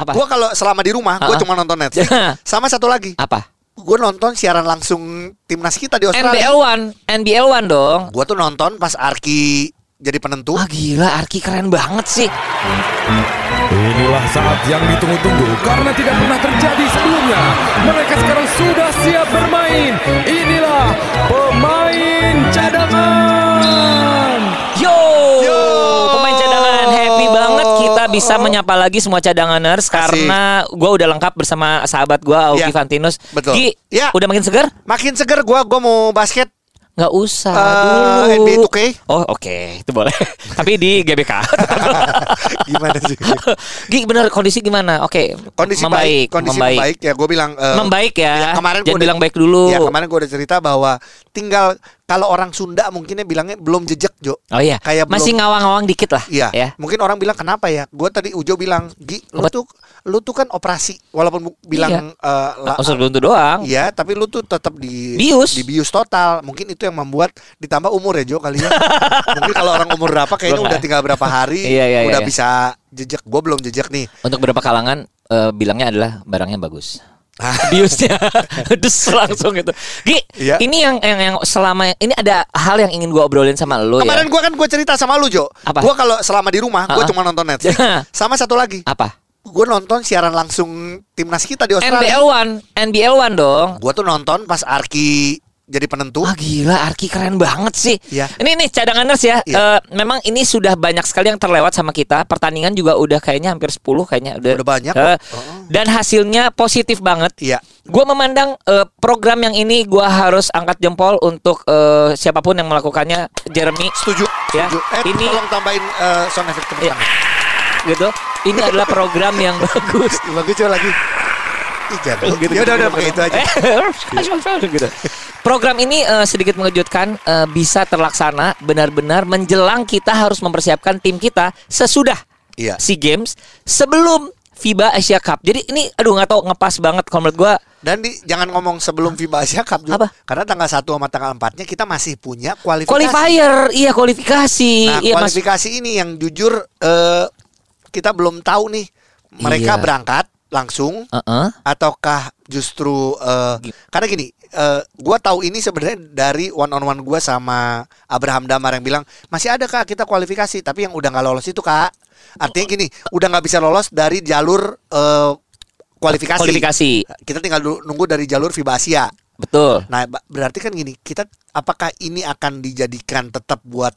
Apa? Gue kalau selama di rumah, gue Ah. cuma nonton Netflix. Sama satu lagi, Apa? gue nonton siaran langsung timnas kita di Australia. NBL One, NBL One dong. Gue tuh nonton pas Arki jadi penentu. Wah gila, Arki keren banget sih. Inilah saat yang ditunggu-tunggu karena tidak pernah terjadi sebelumnya. Mereka sekarang sudah siap bermain. Bisa menyapa lagi semua cadanganers karena gue udah lengkap bersama sahabat gue Augie Ya. Fantinus. Betul. Gi, Ya. udah makin segar? Makin seger gue, gue mau basket. Nggak usah Eh, dulu. NBA 2K. Oh oke, itu boleh. Tapi di GBK. Gimana sih? Gi bener kondisi gimana? Oke, Kondisi membaik, baik, kondisi membaik. membaik. Ya gue bilang. eh, Membaik ya. ya, kemarin udah- bilang baik dulu. Ya kemarin gue udah cerita bahwa tinggal kalau orang Sunda mungkinnya bilangnya belum jejak Jo. Oh iya, Kayak masih belum- ngawang-ngawang dikit lah. Iya. Ya. Mungkin orang bilang kenapa ya? Gue tadi Ujo bilang, Gi, lu Obat- tuh lu tuh kan operasi walaupun bilang eh, la- Usul buntu doang. Iya, tapi lu tuh tetap di Bius. di bius total. Mungkin itu yang membuat ditambah umur ya Jo kali ya. Mungkin kalau orang umur berapa kayaknya udah tinggal berapa hari Iya, iya, udah iya. bisa jejak. Gue belum jejak nih. Untuk beberapa kalangan eh, bilangnya adalah barangnya bagus. Biusnya dus langsung gitu. Gi, Iya. ini yang, yang yang selama ini ada hal yang ingin gua obrolin sama lo Kemarin ya. gue kan gue cerita sama lu Jo. Apa? Gue kalau selama di rumah gue cuma nonton Netflix. sama satu lagi, Apa? gue nonton siaran langsung timnas kita di Australia. NBL One, NBL One dong. Gue tuh nonton pas Arki jadi penentu. Wah gila, Arki keren banget sih. Iya. Ini nih cadanganers ya. Iya. Eh, memang ini sudah banyak sekali yang terlewat sama kita. Pertandingan juga udah kayaknya hampir 10 kayaknya udah. Udah banyak Eh. Oh. Dan hasilnya positif banget. Iya. Gue memandang eh, program yang ini gue harus angkat jempol untuk eh, siapa pun yang melakukannya. Jeremy, Setuju. Ya, setuju. Eh, ini- tolong tambahin eh, sound effect tepuk Iya. tangan. gitu. Ini adalah program yang bagus. Bagus coba lagi. Jangan. Gitu, ya udah gitu, udah pakai gitu. itu aja. Gitu. Program ini eh, sedikit mengejutkan eh, bisa terlaksana benar-benar menjelang kita harus mempersiapkan tim kita sesudah Iya. SEA Games sebelum FIBA Asia Cup. Jadi ini aduh nggak tahu ngepas banget kalau menurut gua. Dan di, jangan ngomong sebelum FIBA Asia Cup juga. Apa? Karena tanggal 1 sama tanggal 4-nya kita masih punya kualifikasi. Qualifier, iya kualifikasi. Nah, iya Mas. kualifikasi ini yang jujur eh, kita belum tahu nih mereka Iya. berangkat langsung Heeh. ataukah justru eh, karena gini eh, gua tahu ini sebenarnya dari one on one gua sama Abraham Damar yang bilang masih ada kak kita kualifikasi tapi yang udah nggak lolos itu kak artinya gini udah nggak bisa lolos dari jalur eh, kualifikasi. Kualifikasi. kita tinggal nunggu dari jalur FIBA Asia Betul. nah berarti kan gini kita apakah ini akan dijadikan tetap buat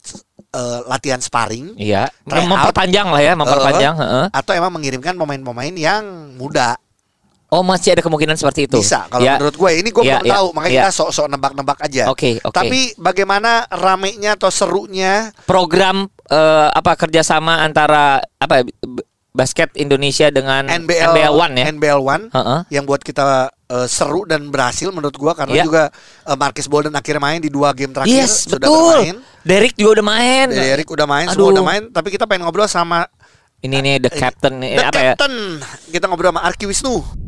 eh, latihan sparring Iya, Try out. memperpanjang lah ya, memperpanjang, heeh. atau emang mengirimkan pemain-pemain yang muda Oh, masih ada kemungkinan seperti itu. bisa kalau Ya. menurut gue ini gue Ya, belum ya, tahu makanya ya. kita sok-sok nebak-nebak aja Oke, oke. tapi bagaimana ramenya atau serunya program eh, apa kerjasama antara apa ya, basket Indonesia dengan NBL NBL One ya. NBL One Heeh. yang buat kita eh, seru dan berhasil menurut gua karena Iya. juga eh, Marcus Bolden akhirnya main di dua game terakhir Yes, sudah betul. bermain Derek juga udah main. Derek udah main Aduh. semua udah main tapi kita pengen ngobrol sama Ini nih the captain nih The apa ya? Captain kita ngobrol sama Arki Wisnu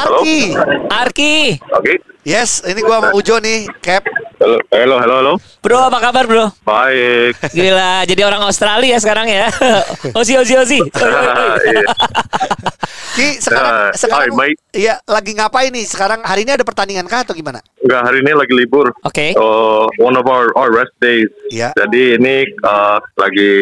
Arki Arki. Oke. yes ini gua sama Ujo nih Cap Halo, halo, halo, halo. Bro, apa kabar, Bro? Baik. Gila, jadi orang Australia sekarang ya. Osi osi osi. Oi, oi, oi. Iya. Ki sekarang Ya, sekarang hai, iya lagi ngapain nih sekarang hari ini ada pertandingan kah atau gimana Enggak, hari ini lagi libur. Oke. Uh, one of our, our rest days. Iya. Jadi ini uh, lagi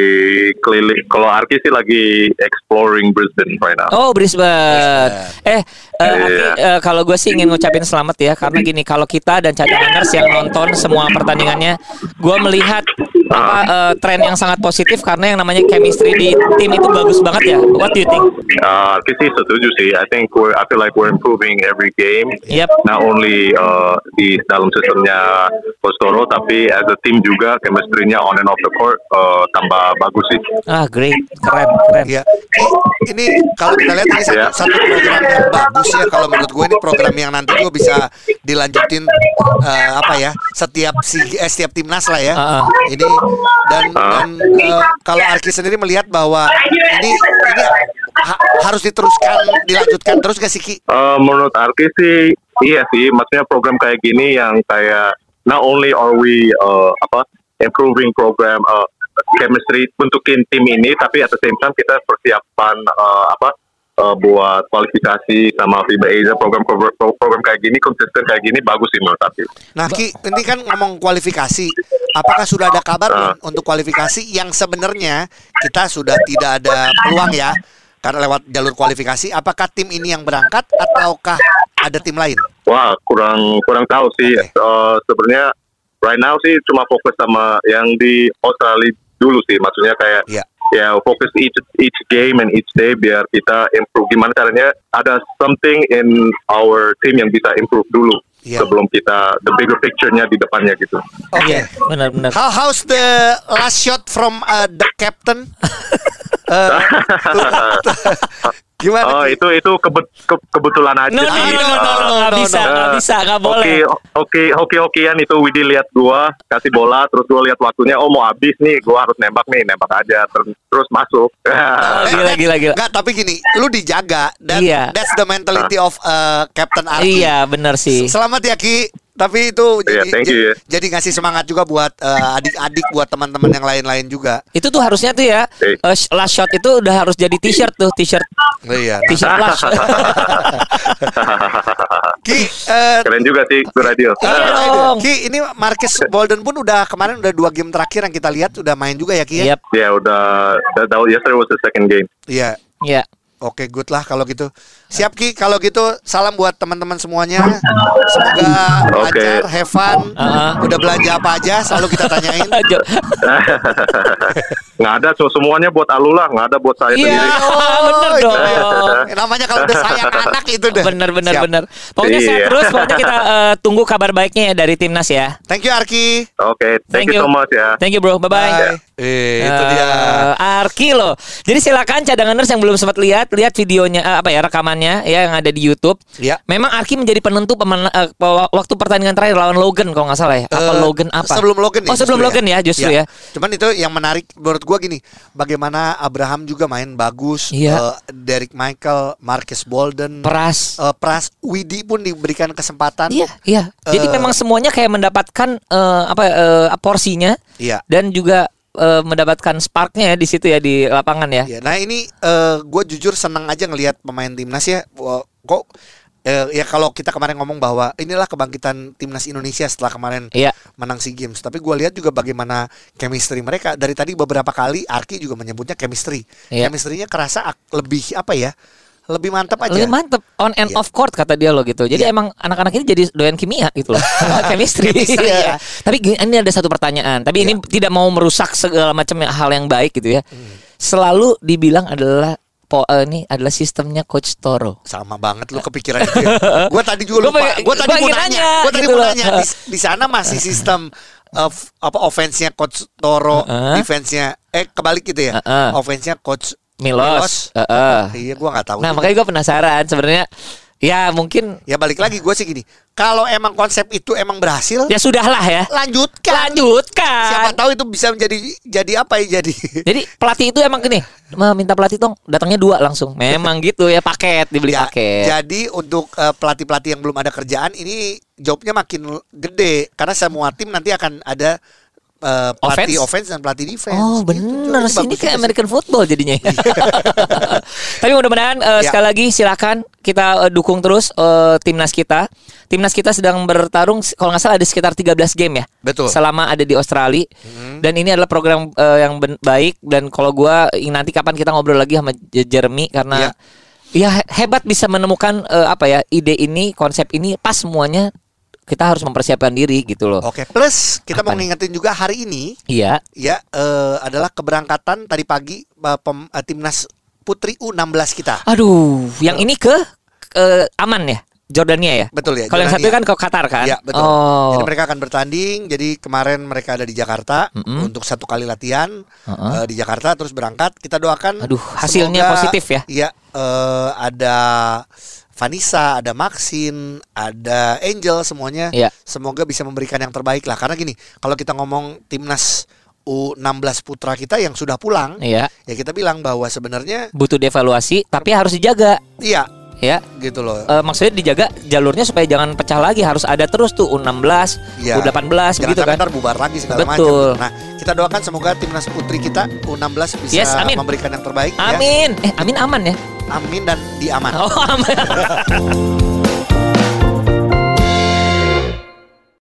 keliling. Kalau Arki sih lagi exploring Brisbane right now. Oh Brisbane. Eh, eh, Arki, Iya. eh, kalau gue sih ingin ngucapin selamat ya karena gini kalau kita dan cadanganers yang nonton semua pertandingannya, gue melihat apa eh, tren yang sangat positif karena yang namanya chemistry di tim itu bagus banget ya. What do you think? Uh, setuju sih. I think we're, I feel like we're improving every game. Yep. Not only uh, di dalam sistemnya Coach Toro, tapi as a team juga chemistry-nya on and off the court uh, tambah bagus sih. Ah great, keren, keren. Iya. Ki, ini kalau kita lihat ini satu, Iya. satu program yang bagus ya kalau menurut gue ini program yang nanti gue bisa dilanjutin eh, apa ya setiap si eh, setiap timnas lah ya. Ah, ah. Ini dan dan eh, kalau Arki sendiri melihat bahwa ini ini ha- harus diteruskan dilanjutkan terus gak sih Ki? Uh, menurut Arki sih iya sih maksudnya program kayak gini yang kayak not only are we uh, apa improving program uh, chemistry bentukin tim ini tapi at the same time kita persiapan uh, apa uh, buat kualifikasi sama FIBA Asia program program, program kayak gini konsisten kayak gini bagus sih menurut aku. Nah, Ki, ini kan ngomong kualifikasi. Apakah sudah ada kabar belum untuk kualifikasi yang sebenarnya kita sudah tidak ada peluang ya karena lewat jalur kualifikasi. Apakah tim ini yang berangkat ataukah ada tim lain? Wah kurang kurang tahu sih Oke. Eh, sebenarnya right now sih cuma fokus sama yang di Australia dulu sih maksudnya kayak Iya. Ya fokus each each game and each day biar kita improve gimana caranya ada something in our team yang bisa improve dulu Iya. sebelum kita the bigger picture-nya di depannya gitu. Oke. Iya, benar-benar. How how's the last shot from uh, the captain? Eh, gimana? Oh itu itu kebet- ke- kebetulan aja No, no, sih. no, no, no, no, no, bisa, no. nggak bisa, nggak boleh. Oke, oke, oke, okean itu Widi lihat gua kasih bola, terus gua lihat waktunya, oh mau habis nih, gua harus nembak nih, nembak aja, terus, terus masuk. Oh, gila, gila, gila. Enggak, tapi gini, lu dijaga dan Iya. that's the mentality of uh, Captain Arki. Iya, benar sih. Selamat ya Ki. Tapi itu Iya, jadi, thank you, ya. jadi ngasih semangat juga buat uh, adik-adik, buat teman-teman yang lain-lain juga. Itu tuh harusnya tuh ya, eh, sh- last shot itu udah harus jadi t-shirt tuh, t-shirt, Iya. t-shirt last. Ki, eh, Keren juga sih, Gue Radio. Iya dong. Ki, ini Marcus Bolden pun udah kemarin udah dua game terakhir yang kita lihat udah main juga ya Ki ya? Yap, Ya udah, that, that, yesterday was the second game. Iya. ya. Oke, good lah kalau gitu. Siap Ki, kalau gitu salam buat teman-teman semuanya. Semoga Oke. lancar, have fun. Uh-huh. Udah belanja apa aja, selalu kita tanyain. Nggak ada, so semuanya buat Alula, nggak ada buat saya Iya, sendiri. bener itu. dong. Namanya kalau udah sayang anak itu deh. Bener bener Siap. bener. Pokoknya sehat Iya. terus. Pokoknya kita eh, tunggu kabar baiknya ya dari timnas ya. Thank you Arki. Oke, thank, you so much ya. Thank you bro. Bye bye. Bye. Eh, itu dia. Arki loh. Jadi silakan cadanganers yang belum sempat lihat, lihat videonya eh, apa ya rekamannya ya yang ada di YouTube. Ya. Memang Arki menjadi penentu pemen- pe- waktu pertandingan terakhir lawan Logan kalau nggak salah ya. Apa Eh, Logan apa? Sebelum Logan Oh sebelum Logan ya justru ya. Cuman itu yang menarik menurut gua gini, bagaimana Abraham juga main bagus, Iya. eh, Derek Michael, Marcus Bolden, Peras. eh, Pras, Widi pun diberikan kesempatan. Iya, iya. Jadi Eh, memang semuanya kayak mendapatkan eh, apa eh, porsinya Iya. dan juga eh, mendapatkan sparknya ya di situ ya di lapangan ya. Iya, Nah ini gue jujur senang aja ngelihat pemain timnas ya. Kok eh, ya kalau kita kemarin ngomong bahwa inilah kebangkitan timnas Indonesia setelah kemarin Iya. menang SEA Games. Tapi gue lihat juga bagaimana chemistry mereka. Dari tadi beberapa kali Arki juga menyebutnya chemistry. Iya. Chemistry-nya kerasa lebih apa ya? Lebih mantap aja. Lebih mantep on and Iya. off court kata dia loh gitu. Jadi Iya. emang anak-anak ini jadi doyan kimia gitu loh. Chemistry. Chemistry, Iya. ya. Tapi ini ada satu pertanyaan. Tapi ini tidak mau merusak segala macam hal yang baik gitu ya. Hmm. Selalu dibilang adalah po, eh, ini adalah sistemnya coach Toro. Sama banget lu kepikiran itu. Ya. Gue tadi juga Gua lupa. Gue tadi gua mau nanya. Gue tadi gitu mau nanya. Di, di sana masih sistem uh, f- apa offense-nya coach Toro, Heeh. defense-nya eh kebalik gitu ya. Heeh. Offense-nya coach Milos. Heeh. Iya, gue nggak tahu. Nah, juga. makanya gue penasaran sebenarnya ya mungkin Ya balik lagi gue sih gini. Kalau emang konsep itu emang berhasil, ya sudahlah ya. lanjutkan. Lanjutkan. Siapa tahu itu bisa menjadi jadi apa ya jadi. Jadi pelatih itu emang gini, "Ma, minta pelatih dong, datangnya dua langsung. Memang gitu ya paket dibeli Ya, paket. Jadi untuk eh, pelatih-pelatih yang belum ada kerjaan ini jobnya makin gede karena semua tim nanti akan ada eh, pelatih offense? dan pelatih defense. Oh Gitu. Jadi sih ini kayak. American football jadinya. ya. Tapi mudah-mudahan eh, Ya. sekali lagi silakan kita eh, dukung terus eh, timnas kita. Timnas kita sedang bertarung kalau nggak salah ada sekitar 13 game ya. Betul. Selama ada di Australia. Dan ini adalah program eh, yang baik dan kalau gua ingin nanti kapan kita ngobrol lagi sama Jeremy karena Ya. ya he- hebat bisa menemukan eh, apa ya ide ini, konsep ini pas semuanya kita harus mempersiapkan diri gitu loh. Oke, plus kita Apa mau ngingetin juga hari ini Iya. ya eh, adalah keberangkatan tadi pagi eh, pem- eh, timnas putri U16 kita. Aduh, yang ini ke, ke aman ya? Jordania ya? Betul ya. Kalau yang satu kan ke Qatar kan? Ya betul. Oh. Jadi mereka akan bertanding. Jadi kemarin mereka ada di Jakarta Mm-mm. untuk satu kali latihan Heeh. eh, di Jakarta terus berangkat. Kita doakan. Aduh, hasilnya semoga- positif ya. Iya. eh, ada Vanessa, ada Maxine, ada Angel semuanya. Iya. Semoga bisa memberikan yang terbaik lah. Karena gini, kalau kita ngomong timnas U16 putra kita yang sudah pulang, Iya. ya kita bilang bahwa sebenarnya Butuh dievaluasi, tapi harus dijaga. iya ya. gitu loh. Eh, maksudnya dijaga jalurnya supaya jangan pecah lagi harus ada terus tuh U16, Iya. U18 Jangan gitu kan. ntar bubar lagi segala macam. Betul. Nah, kita doakan semoga timnas putri kita U16 bisa Yes, amin. memberikan yang terbaik ya. Amin. Eh, amin aman ya. Amin dan diaman. Oh, aman.